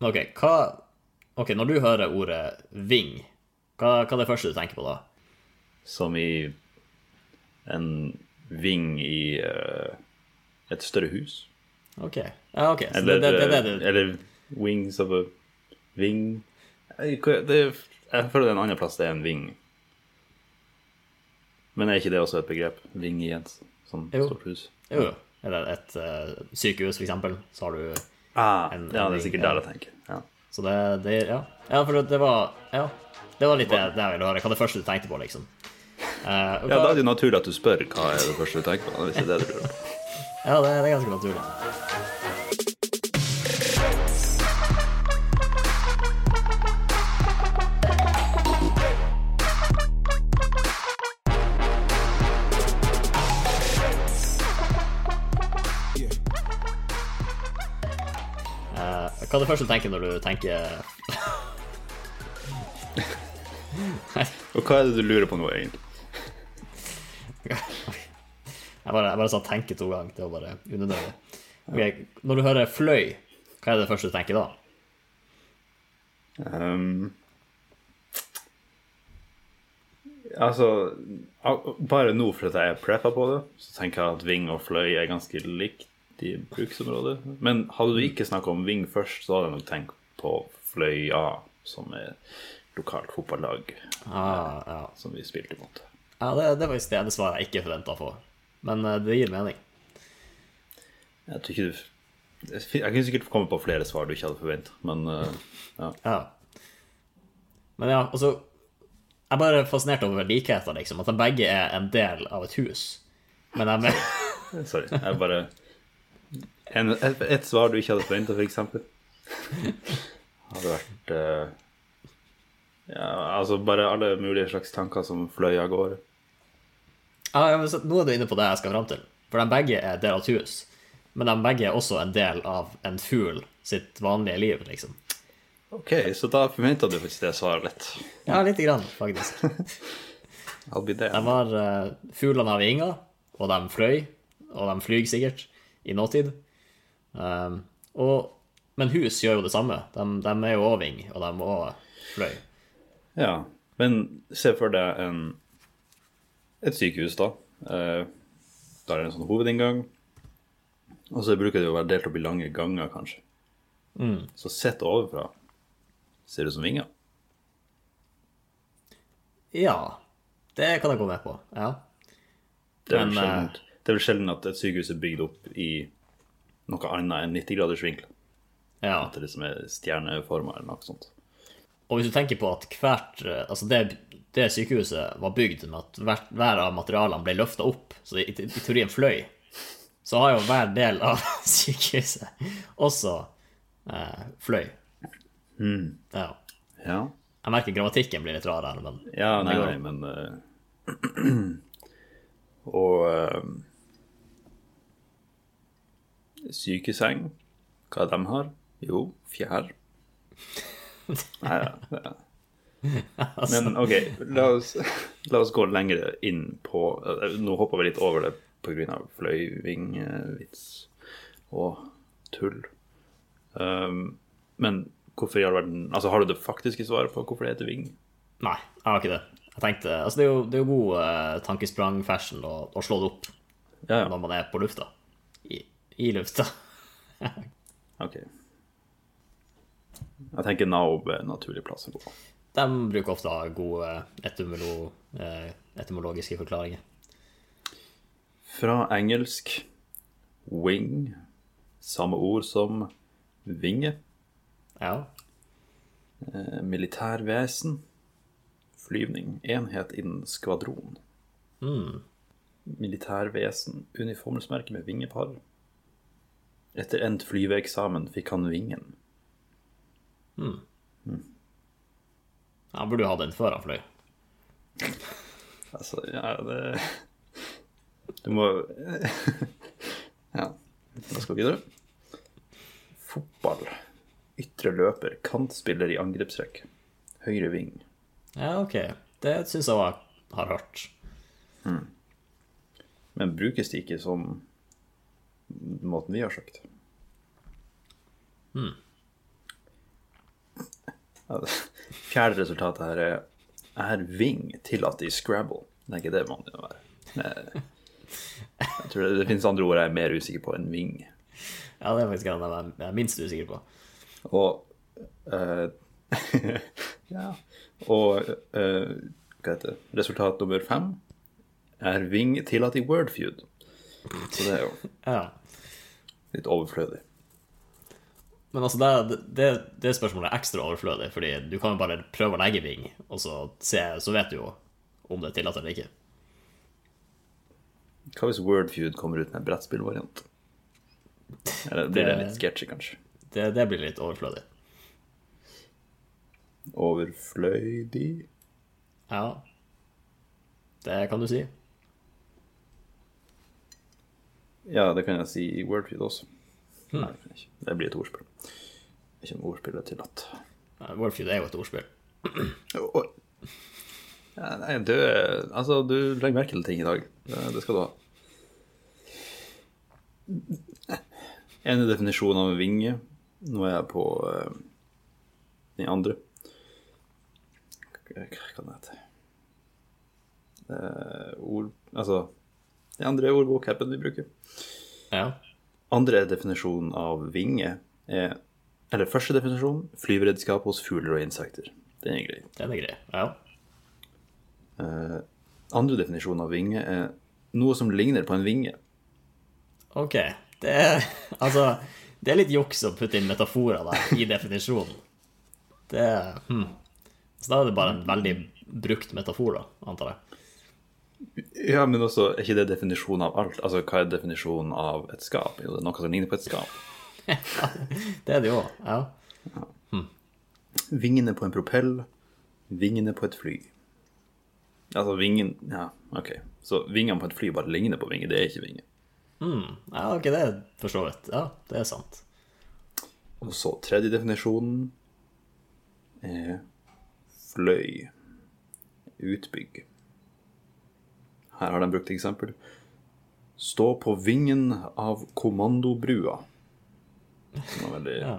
OK, hva Ok, når du hører ordet ving, hva, hva er det første du tenker på da? Som i en ving i uh, et større hus. OK. Ja, ok. Så Eller, det, det, det, det, eller wings of a wing Jeg, det, jeg føler det er en annen plass det er en ving. Men er ikke det også et begrep? Ving i et sånt Jo. stort hus? Jo, jo. Eller et uh, sykehus, eksempel, så har du Ah, En- ja, det er sikkert der jeg tenker. Ja. Så det, det Ja, ja for det, det var Ja. Det var litt det, det jeg ville høre. Hva er det første du tenkte på, liksom. Uh, hva... ja, da er det jo naturlig at du spør hva er det første du tenker på. Hvis det er det du lurer på. Ja, det, det er ganske naturlig. Hva er det første du tenker når du tenker Og hva er det du lurer på nå, egentlig? Jeg bare, jeg bare sa 'tenke' to ganger. Det var bare unødvendig. Okay, Når du hører 'fløy', hva er det første du tenker da? Um, altså Bare nå for at jeg er preppa på det, så tenker jeg at ving og fløy er ganske likt i bruksområdet. Men hadde du ikke snakka om ving først, så hadde jeg nok tenkt på Fløya, som er lokalt fotballag Ah, ja, som vi spilte mot. ja det, det var visst det svaret jeg ikke forventa å få. Men eh, det gir mening. Jeg tror ikke du Jeg kunne sikkert komme på flere svar du ikke hadde forventa, men eh, ja. Ja. Men ja, altså Jeg er bare fascinert over likheter, liksom. At de begge er en del av et hus. Men jeg er Sorry. Jeg bare en, et, et svar du ikke hadde forventa, f.eks. Hadde vært uh, Ja, altså bare alle mulige slags tanker som fløy av gårde. Ja, ja, men så, Nå er du inne på det jeg skal fram til. For de begge er del av et hus. Men de begge er også en del av en fugl sitt vanlige liv, liksom. Ok, så da forventa du faktisk det svaret litt. Ja, lite grann, faktisk. I'll be De har uh, Fuglene har vinger, og de fløy. Og de flyr sikkert i nåtid. Um, og, men hus gjør jo det samme. De, de er jo òg ving, og de òg fløy. Ja, men se for deg en, et sykehus, da. Uh, Der er det en sånn hovedinngang. Og så bruker det å være delt opp i lange ganger, kanskje. Så sett overfra ser det ut som vinger. Ja, det kan jeg gå med på. Ja. Det er, Men, sjelden, det er vel sjelden at et sykehus er bygd opp i noe annet enn 90 graders vinkel. ja. At det liksom er stjerneforma eller noe sånt. Og hvis du tenker på at hvert eh, Altså, det, det sykehuset var bygd med at hvert, hver av materialene ble løfta opp, så i, i teorien fløy, så har jo hver del av sykehuset også eh, fløy. Ja. Ja, Jeg merker grammatikken blir litt rar her, men ja nei, nei, men uh... Og eh, Sykeseng, hva de har? Jo, fjær. Nei, da. ja. Men OK, la oss, la oss gå lenger inn på eh, Nå hopper vi litt over det pga. fløyvingvits og tull. Um, men hvorfor i all verden Altså, har du det faktiske svaret på hvorfor det heter ving? Nei, jeg har ikke det. Jeg tenkte, altså Det er jo, det er jo god uh, tankesprang-fashion å, å slå det opp Ja, ja. når man er på lufta. I, lufta. OK. Jeg tenker Naob er en naturlig plass å gå. De bruker ofte gode etymolo, eh, etymologiske forklaringer. Fra engelsk wing, samme ord som vinge. Ja. Eh, Militærvesen. Flyvning. Enhet innen skvadron. Militærvesen. Uniformsmerke med vingepar. Etter endt flyveeksamen fikk han vingen. Han burde jo hatt den før han fløy. Altså, ja, det Du må Ja. Da skal vi videre. Fotball. Ytre løper. Kantspiller i angrepsrekk. Høyre ving. Ja, OK. Det syns jeg har hørt. Men brukes det ikke som måten vi har sagt? Ja, Fjerde resultatet her er Er Ving tillatt i Scrabble? Det er ikke det man være. Eh, Jeg tror det, det finnes andre ord jeg er mer usikker på enn Ving. Ja, det er faktisk det jeg er minst usikker på. Og uh, Ja. Og uh, hva heter det? Resultat nummer fem er Ving tillatt i Wordfeud. Så det er jo Ja. litt overflødig. Men altså, det, det, det spørsmålet er ekstra overflødig, fordi du kan jo bare prøve å legge ving, og så, se, så vet du jo om det er tillatt eller ikke. Hva hvis Wordfeud kommer ut med en brettspillvariant? Eller blir det Det- litt sketchy, kanskje? Det, det blir litt overflødig. Overfløydig? Ja. Det kan du si. Ja, det kan jeg si i Wordfeed også. Nei, det kan jeg ikke. Det blir et ordspill. Ikke om ordspill er tillatt. Wordfeed er jo et ordspill. Ja, nei, du Altså, du legger merke til ting i dag. Det, det skal du ha. En definisjon av en vinge. Nå er jeg på uh, den andre. Hva kan det hete? Uh, ord Altså Den andre ordbokappen vi bruker. Ja. Andre definisjon av vinge er Eller første definisjon flyveredskap hos fugler og insekter. Den er grei. Den er grei. Ja. Uh, andre definisjon av vinge er noe som ligner på en vinge. OK. Det er Altså, det er litt juks å putte inn metaforer der i definisjonen. Det er hm. Så da er det bare en veldig brukt metafor, da, antar jeg. Ja, men også, er ikke det definisjonen av alt? Altså, hva er definisjonen av et skap? Jo, det er noe som ligner på et skap. Det er det jo. Ja. Vingene på en propell, vingene på et fly. Altså, vingen Ja, OK. Så vingene på et fly bare ligner på vinger, det er ikke vinger. ja, ok, det er for så vidt. Ja, det er sant. Og så tredje definisjonen er fløy. Utbygg. Her har de brukt eksempel. Stå på vingen av kommandobrua. Som var veldig Ja.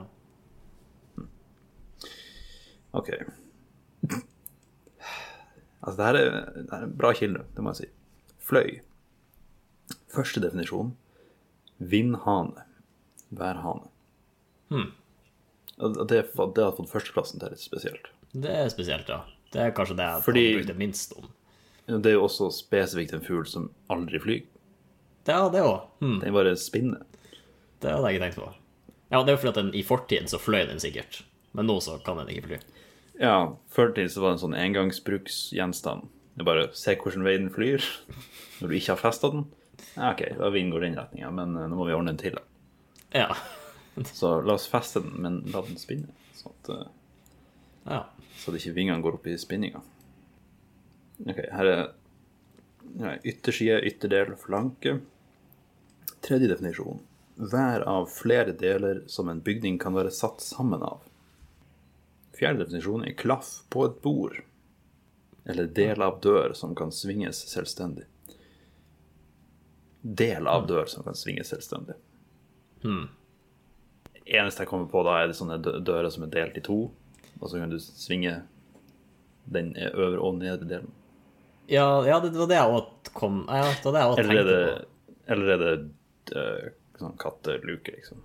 OK. Altså, det her er, det her er en bra kilde, det må jeg si. Fløy. Første definisjon vindhane. Værhane. Hmm. Det, det har fått førsteplassen til litt spesielt. Det er spesielt, ja. Det er kanskje det jeg Fordi- har brukt det minst om. Det er jo også spesifikt en fugl som aldri flyr. Ja, det òg. Hmm, Den bare spinner. det hadde jeg ikke tenkt på. Ja, det er jo fordi at den, i fortiden så fløy den sikkert, men nå så kan den ikke fly. Ja, før til så var det en sånn engangsbruksgjenstand. Det er bare se hvordan veien flyr når du ikke har festa den. Ja, OK, da vinden går den retninga, men eh, nå må vi ordne den til. da. Ja. Så la oss feste den, men la den spinne. Så, at, eh, ja. så at ikke vingene går opp i spinninga. Ok, her er ja, ytterside, ytterdel, flanke. Tredje definisjon. Hver av flere deler som en bygning kan være satt sammen av. Fjerde definisjon er klaff på et bord. Eller del av dør som kan svinges selvstendig. Del av dør som kan svinges selvstendig. Eneste jeg kommer på da, er det sånne dører som er delt i to, og så kan du svinge den øvre og nedre delen. Ja, ja, det var det jeg òg kom Ja, det var det jeg Eller tenkte er det, på. eller er det uh, sånn katteluke, liksom.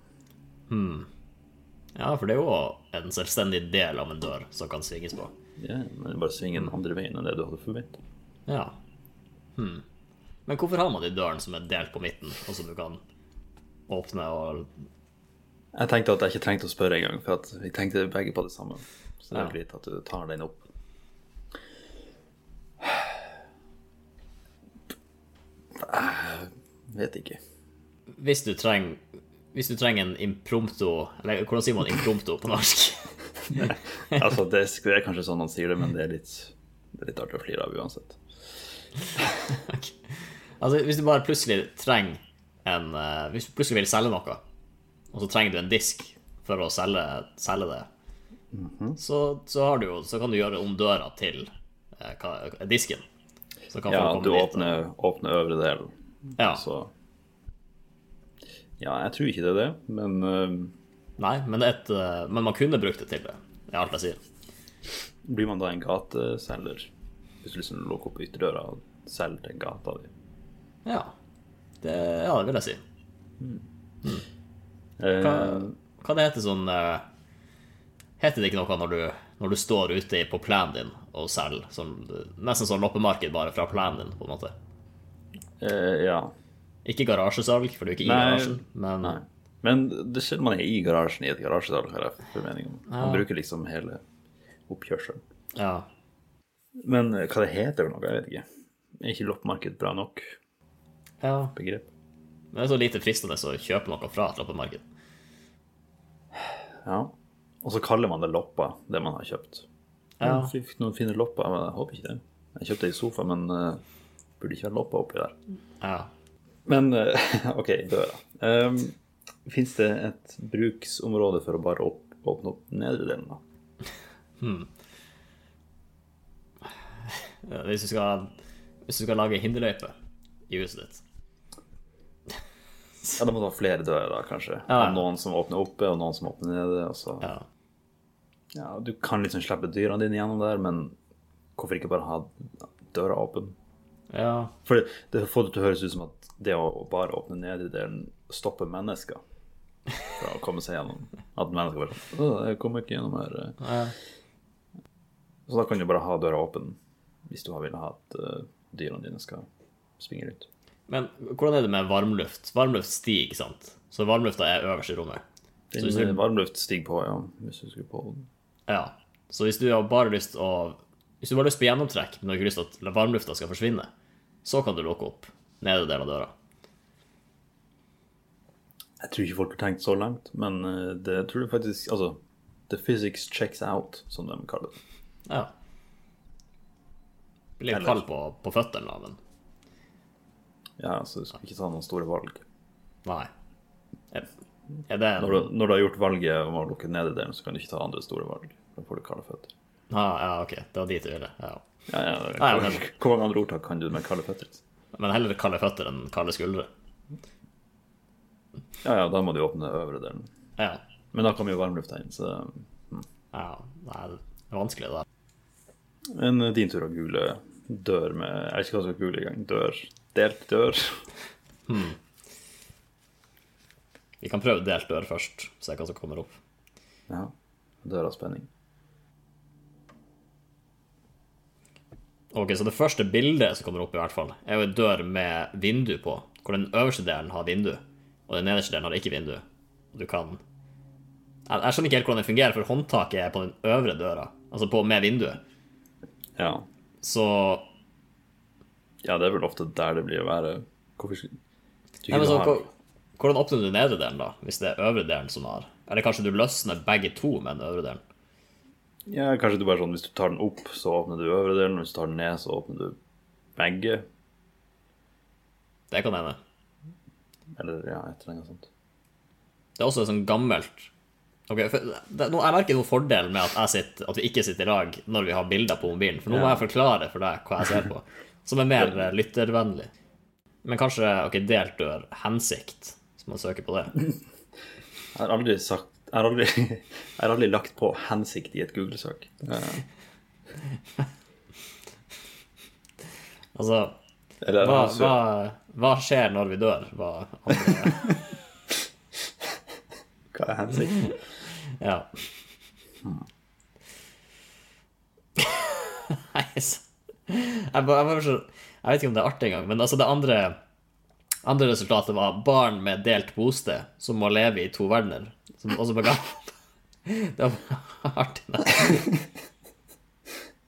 Ja, for det er jo en selvstendig del av en dør som kan svinges på. Ja, men bare svinge den andre veien enn det du hadde forventa. Ja. Hmm. Men hvorfor har man de dørene som er delt på midten, og som du kan åpne og Jeg tenkte at jeg ikke trengte å spørre engang, for at vi tenkte begge på det samme. Så det er greit at du tar den opp. Jeg vet ikke. Hvis du trenger hvis du trenger en imprompto Eller hvordan sier man imprompto på norsk? Altså, det, er kanskje sånn han sier det, men det er litt, det er litt artig å flire av uansett. Altså, hvis du bare plutselig trenger en uh, Hvis du plutselig vil selge noe, og så trenger du en disk for å selge, selge det, så, så, har du så kan du gjøre om døra til uh, disken. Ja, du åpner, åpner øvre del, Ja. så Ja, jeg tror ikke det er det, men uh... Nei, men, et, uh, men man kunne brukt det til det. Er alt jeg sier. Blir man da en gateselger? Hvis du liksom lukker opp ytterdøra og selger til gata di? Ja. Det, ja, det vil jeg si. Eh, Hva, hva det heter sånn Heter det ikke noe når du, når du står ute på plenen din og selger? Som, nesten sånn loppemarked bare fra plenen din, på en måte. Uh, ja. Ikke garasjesalg, for du er ikke i Nei, garasjen, men Nei. Men det skjer man er i garasjen i et garasjesalg, har jeg formening om. Man Ja. bruker liksom hele oppkjørselen. ja. Men eh, hva det heter for noe, jeg vet ikke. Er ikke loppemarked bra nok ja. begrep? Men det er så lite fristende å kjøpe noe fra et loppemarked. Ja. Og så kaller man det loppa, det man har kjøpt. Ja. Fikk noen fine lopper, men jeg håper ikke det. Jeg kjøpte ei sofa, men uh, burde ikke ha loppa oppi der. Ja. Men uh, OK, døra. Um, Fins det et bruksområde for å bare opp, åpne opp nedre delen, da? Hmm. Hvis du skal, hvis du skal lage hinderløype i huset ditt. Ja, da må du ha flere dører, da, kanskje. Ja. Noen som åpner oppe, og noen som åpner nede. Og så Ja. Ja, du kan liksom slippe dyrene dine gjennom der, men hvorfor ikke bare ha døra åpen? ja. For det, det får det til å høres ut som at det å bare åpne nedre delen stopper mennesker fra å komme seg gjennom. At mennesker bare sånn jeg kommer ikke gjennom her. ja. Så da kan du bare ha døra åpen hvis du vil ha at uh, dyrene dine skal springe rundt. Men hvordan er det med varmluft? Varmluft stiger, ikke sant? Så varmlufta er øverst i rommet. Så hvis du, varmluft stiger på, ja, hvis du skulle på den. ja. Så hvis du har bare lyst å Hvis du bare har lyst på gjennomtrekk, men du har ikke lyst til at varmlufta skal forsvinne, så kan du lukke opp nedre del av døra. Jeg tror ikke folk har tenkt så langt, men uh, det tror du faktisk Altså, the physics checks out, som de kaller det. Ja. Blir kald på, på føttene, da, men Ja, så du skal ikke ta noen store valg. nei. Er, det Når du, når du har gjort valget om å lukke ned i delen, så kan du ikke ta andre store valg. Da får du kalde føtter. ah, Ja, OK. Det var dit du ville. Ja. Ja, ja, det- Nei, men- hvor mange andre ordtak kan du med kalde føtter? Men heller kalde føtter enn kalde skuldre. Ja, ja, da må du åpne øvre delen. Ja. Men da kommer jo varmlufta inn, så ja. Nei, det er vanskelig, det der. Men din tur å google dør med Jeg vet ikke hva jeg skal google engang. Dør. Delt dør. Vi kan prøve delt dør først, se hva som kommer opp. Ja. Dør av spenning. Ok, Så det første bildet som kommer opp, i hvert fall, er jo en dør med vindu på. Hvor den øverste delen har vindu, og den nederste delen har ikke vindu. Du kan jeg skjønner ikke helt hvordan det fungerer, for håndtaket er på den øvre døra, altså på med vinduet. Ja. Så ja, det er vel ofte der det blir å være. Hvorfor Nei, men så, ha Hvordan åpner du nedre delen, da? Hvis det er øvre delen som har Eller kanskje du løsner begge to med den øvre delen? Ja, kanskje du bare sånn Hvis du tar den opp, så åpner du øvre delen. Hvis du tar den ned, så åpner du begge. Det kan hende. Eller ja, et eller annet sånt. Det er også sånn gammelt Ok, for det, nå, Jeg merker noen fordel med at, sitter, at vi ikke sitter i lag når vi har bilder på mobilen. For nå må jeg forklare for deg hva jeg ser på, som er mer eh, lyttervennlig. Men kanskje ok, delt dør hensikt, så man søker på det. Jeg har aldri sagt Jeg har aldri, jeg har aldri lagt på hensikt i et Google-søk. Eh, Altså, Eller hva, altså, hva, hva skjer når vi dør? Hva andre hva er hensikt? Ja. Nei, så jeg, bare, jeg, bare, så- jeg vet ikke om det er artig engang, men altså det andre andre resultatet var barn med delt bosted som må leve i to verdener. Som også bega Det var artig. da.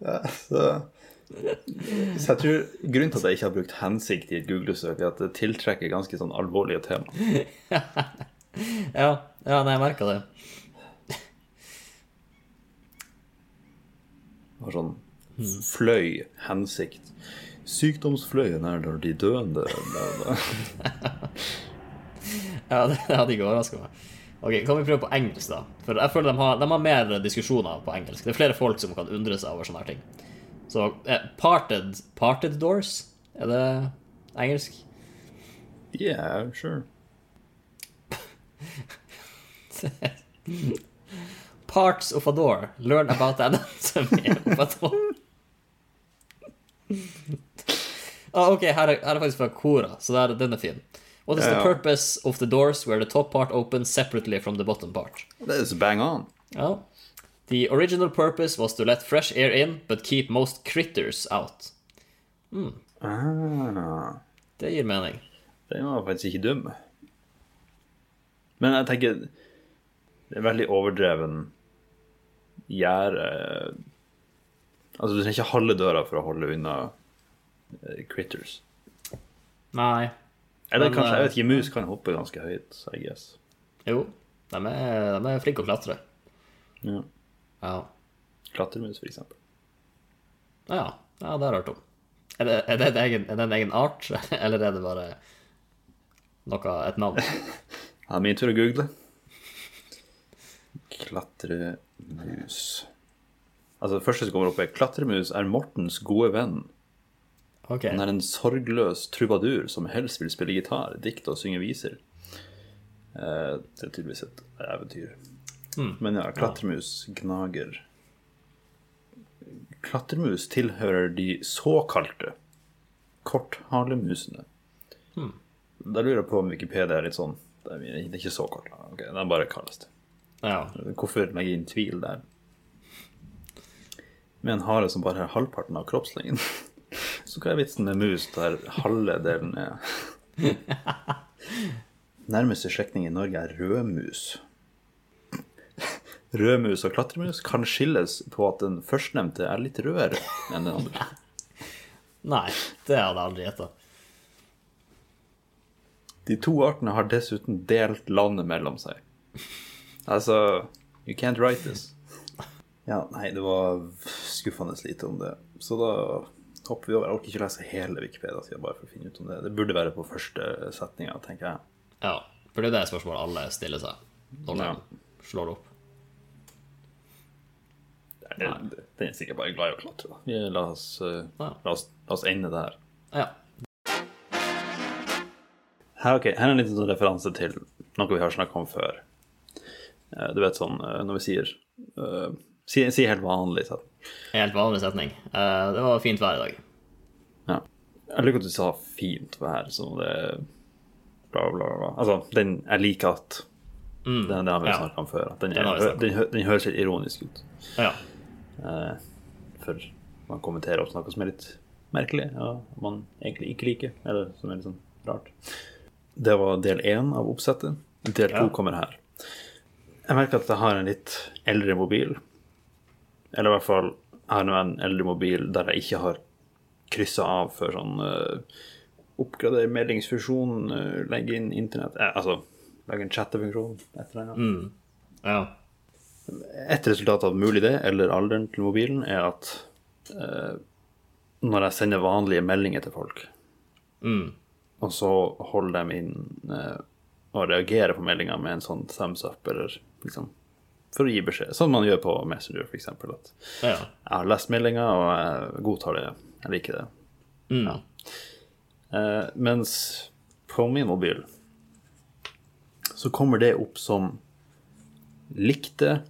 Ja, så, så jeg tror Grunnen til at jeg ikke har brukt hensikt i et Google-søk, er at det tiltrekker ganske sånn alvorlige tema. Ja, ja nei, jeg merka det. Det var sånn fløy, hensikt. Sykdomsfløyen er når de døende. Ja, det hadde ikke overraska meg. Ok, Kan vi prøve på engelsk, da? For jeg føler de har, de har mer diskusjoner på engelsk. Det er flere folk som kan undre seg over sånne her ting. Så eh, parted, parted doors, er det engelsk? Yeah, sure. parts of a door. Learn about anatomy of a door. Ah, ok, her er, her er faktisk fra Kora, så der, den er fin. What is Ja, the purpose of the doors where the top part opens separately from the bottom part? Det er bang on. Ja. The original purpose was to let fresh air in, but keep most critters out. Ah, Det gir mening. den var faktisk ikke dum. Men jeg tenker Det er veldig overdreven gjerde Altså, du trenger ikke halve døra for å holde unna eh, critters. Nei. Eller Men, kanskje, jeg eh, vet ikke, mus kan hoppe ganske høyt, I guess. Jo, de er, de er flinke å klatre. Ja. Ja. Klatremus, for eksempel. Ja, ja det har jeg hørt om. Er det, er, det en egen, er det en egen art, eller er det bare noe, et navn? Ja, min tur å google. Klatremus. Altså, det første som kommer opp, er Klatremus er Mortens gode venn. Okay. Han er en sorgløs trubadur som helst vil spille gitar, dikte og synge viser. Eh, det er tydeligvis et eventyr. Men ja, klatremus gnager. Klatremus tilhører de såkalte korthalemusene. Da lurer jeg på om Wikipedia er litt sånn Det er er ikke såkalt, ok, det bare kalles det. Ja. Hvorfor legge inn tvil der? Med en hare som bare har halvparten av kroppslengden. Så hva er vitsen med mus der halve delen er Nærmeste slektning i Norge er rødmus. Rødmus og klatremus kan skilles på at den førstnevnte er litt rødere enn den andre. Nei, det hadde jeg aldri gjetta. De to artene har dessuten delt landet mellom seg. Altså You can't write this. Ja, nei, det var skuffende lite om det. Så da hopper vi over. Jeg orker ikke lese hele Wikipedia-sida bare for å finne ut om det. Det burde være på første setninga, tenker jeg. Ja, for det er det spørsmålet alle stiller seg når de Ja. slår opp. Den er sikkert bare glad i å klatre. la, oss, eh, Ja. la, oss, la oss ende der. Ja. Her, okay. her er en liten sånn referanse til noe vi har snakka om før. Eh, Du vet sånn eh, når vi sier uh, Si, si helt vanlig sånn. Helt vanlig setning. Uh, det var fint vær i dag. Ja. Jeg liker at du sa 'fint vær', som det bla, bla, bla. Altså, den jeg liker at Mm. Den, den har vi Ja. snakka om før. At den, Den er, den, hø- den høres litt ironisk ut. Ja. Uh, for man kommenterer også noe som er litt merkelig, og man egentlig ikke liker, eller som er litt sånn rart. Det var del én av oppsettet. Del to Ja. kommer her. Jeg merker at jeg har en litt eldre mobil. Eller i hvert fall jeg har nå en eldre mobil der jeg ikke har kryssa av for sånn uh, Oppgrader meldingsfunksjon, uh, legge inn internett eh, Altså legge en chattefunksjon, et eller annet. Mm. ja. Et resultat av mulig det, eller alderen til mobilen, er at uh, når jeg sender vanlige meldinger til folk, Mm. og så holder dem inn uh, og reagerer på meldinga med en sånn thumbs up, eller liksom for å gi beskjed. Sånn man gjør på Messenger, f.eks. At ja. jeg har lest meldinga, og jeg godtar det. Jeg liker det. Mm. Ja. Eh, mens på min mobil så kommer det opp som likte,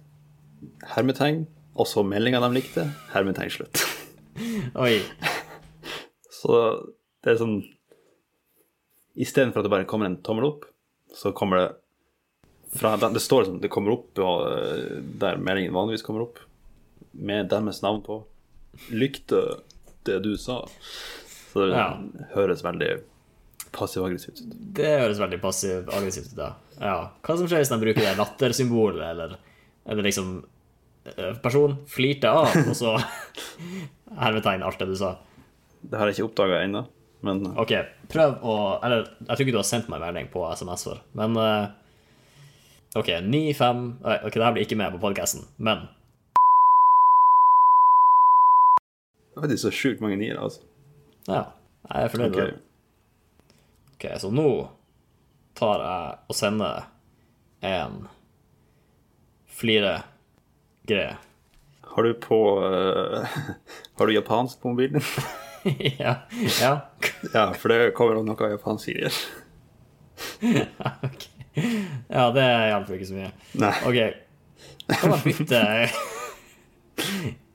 hermetegn, og så meldinga de likte, hermetegn slutt. Oi. Så det er sånn Istedenfor at det bare kommer en tommel opp, så kommer det fra Det står sånn, det kommer opp eh, der meldingen vanligvis kommer opp, med deres navn på. Lykte det du sa. Så det Ja. høres veldig passiv-aggressivt ut. Det høres veldig passiv-aggressivt ut, ja. ja. Hva som skjer hvis de bruker det lattersymbolet, eller er det liksom eh, Person flirte av, og så hermetegn alt det du sa. Det har jeg ikke oppdaga ennå, men OK, prøv å Eller jeg tror ikke du har sendt meg melding på SMS for, men eh, OK, 9-5 Ok, det her blir ikke med på podkasten, men det er faktisk så sjukt mange niere, altså. ja. Jeg er fornøyd med okay. det. OK, så nå tar jeg og sender en flire-greie. Har du på uh, Har du japansk på mobilen ja. ja. ja, for det kommer noe japansk det. ok. Ja, det hjelper ikke så mye. Nei. OK. Kan man bytte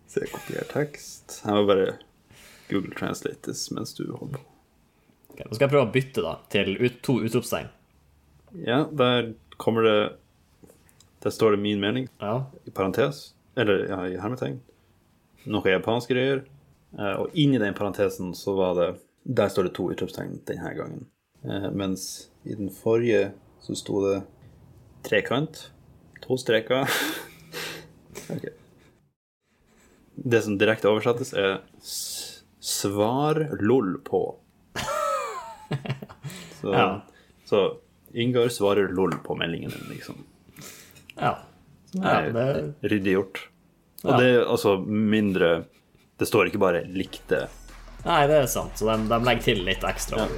Se, kopier tekst. Jeg må bare Google Translate this mens du holder på. Ok, Nå skal jeg prøve å bytte da til ut, to utropstegn. Ja, der kommer det Der står det min mening Ja. i parentes, eller ja, i hermetegn. Noe japanske greier. Eh, Og inni den parentesen så var det Der står det to utropstegn denne gangen. Eh, Mens i den forrige så sto det trekant, to streker. okay. Det som direkte oversattes, er 'svar lol på'. Så, Ja. så Ingar svarer lol på meldingen din, liksom. Ja. Ja det, ryddig gjort. Og Ja. det er altså mindre Det står ikke bare 'likte'. Nei, det er sant. Så de, de legger til litt ekstra. Ja.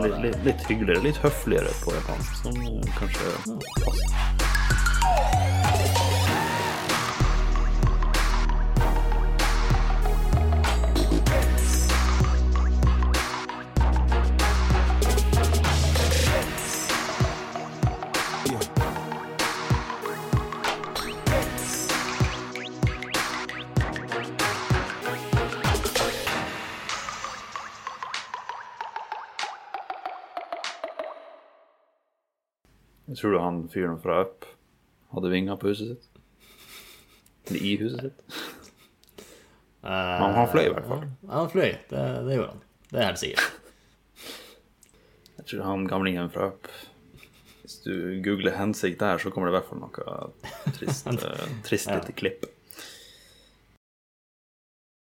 Litt, litt, litt hyggeligere, litt høfligere på japansk, som kanskje passer. Tror du han fyren fra Up hadde vinger på huset sitt? Eller i huset sitt? Men Han, fløy i hvert fall. Ja, han fløy. Det, det gjorde han. Det er helt sikkert. Jeg tror han gamlingen fra Up Hvis du googler hensikt der, så kommer det i hvert fall noe trist, eh, trist lite klipp.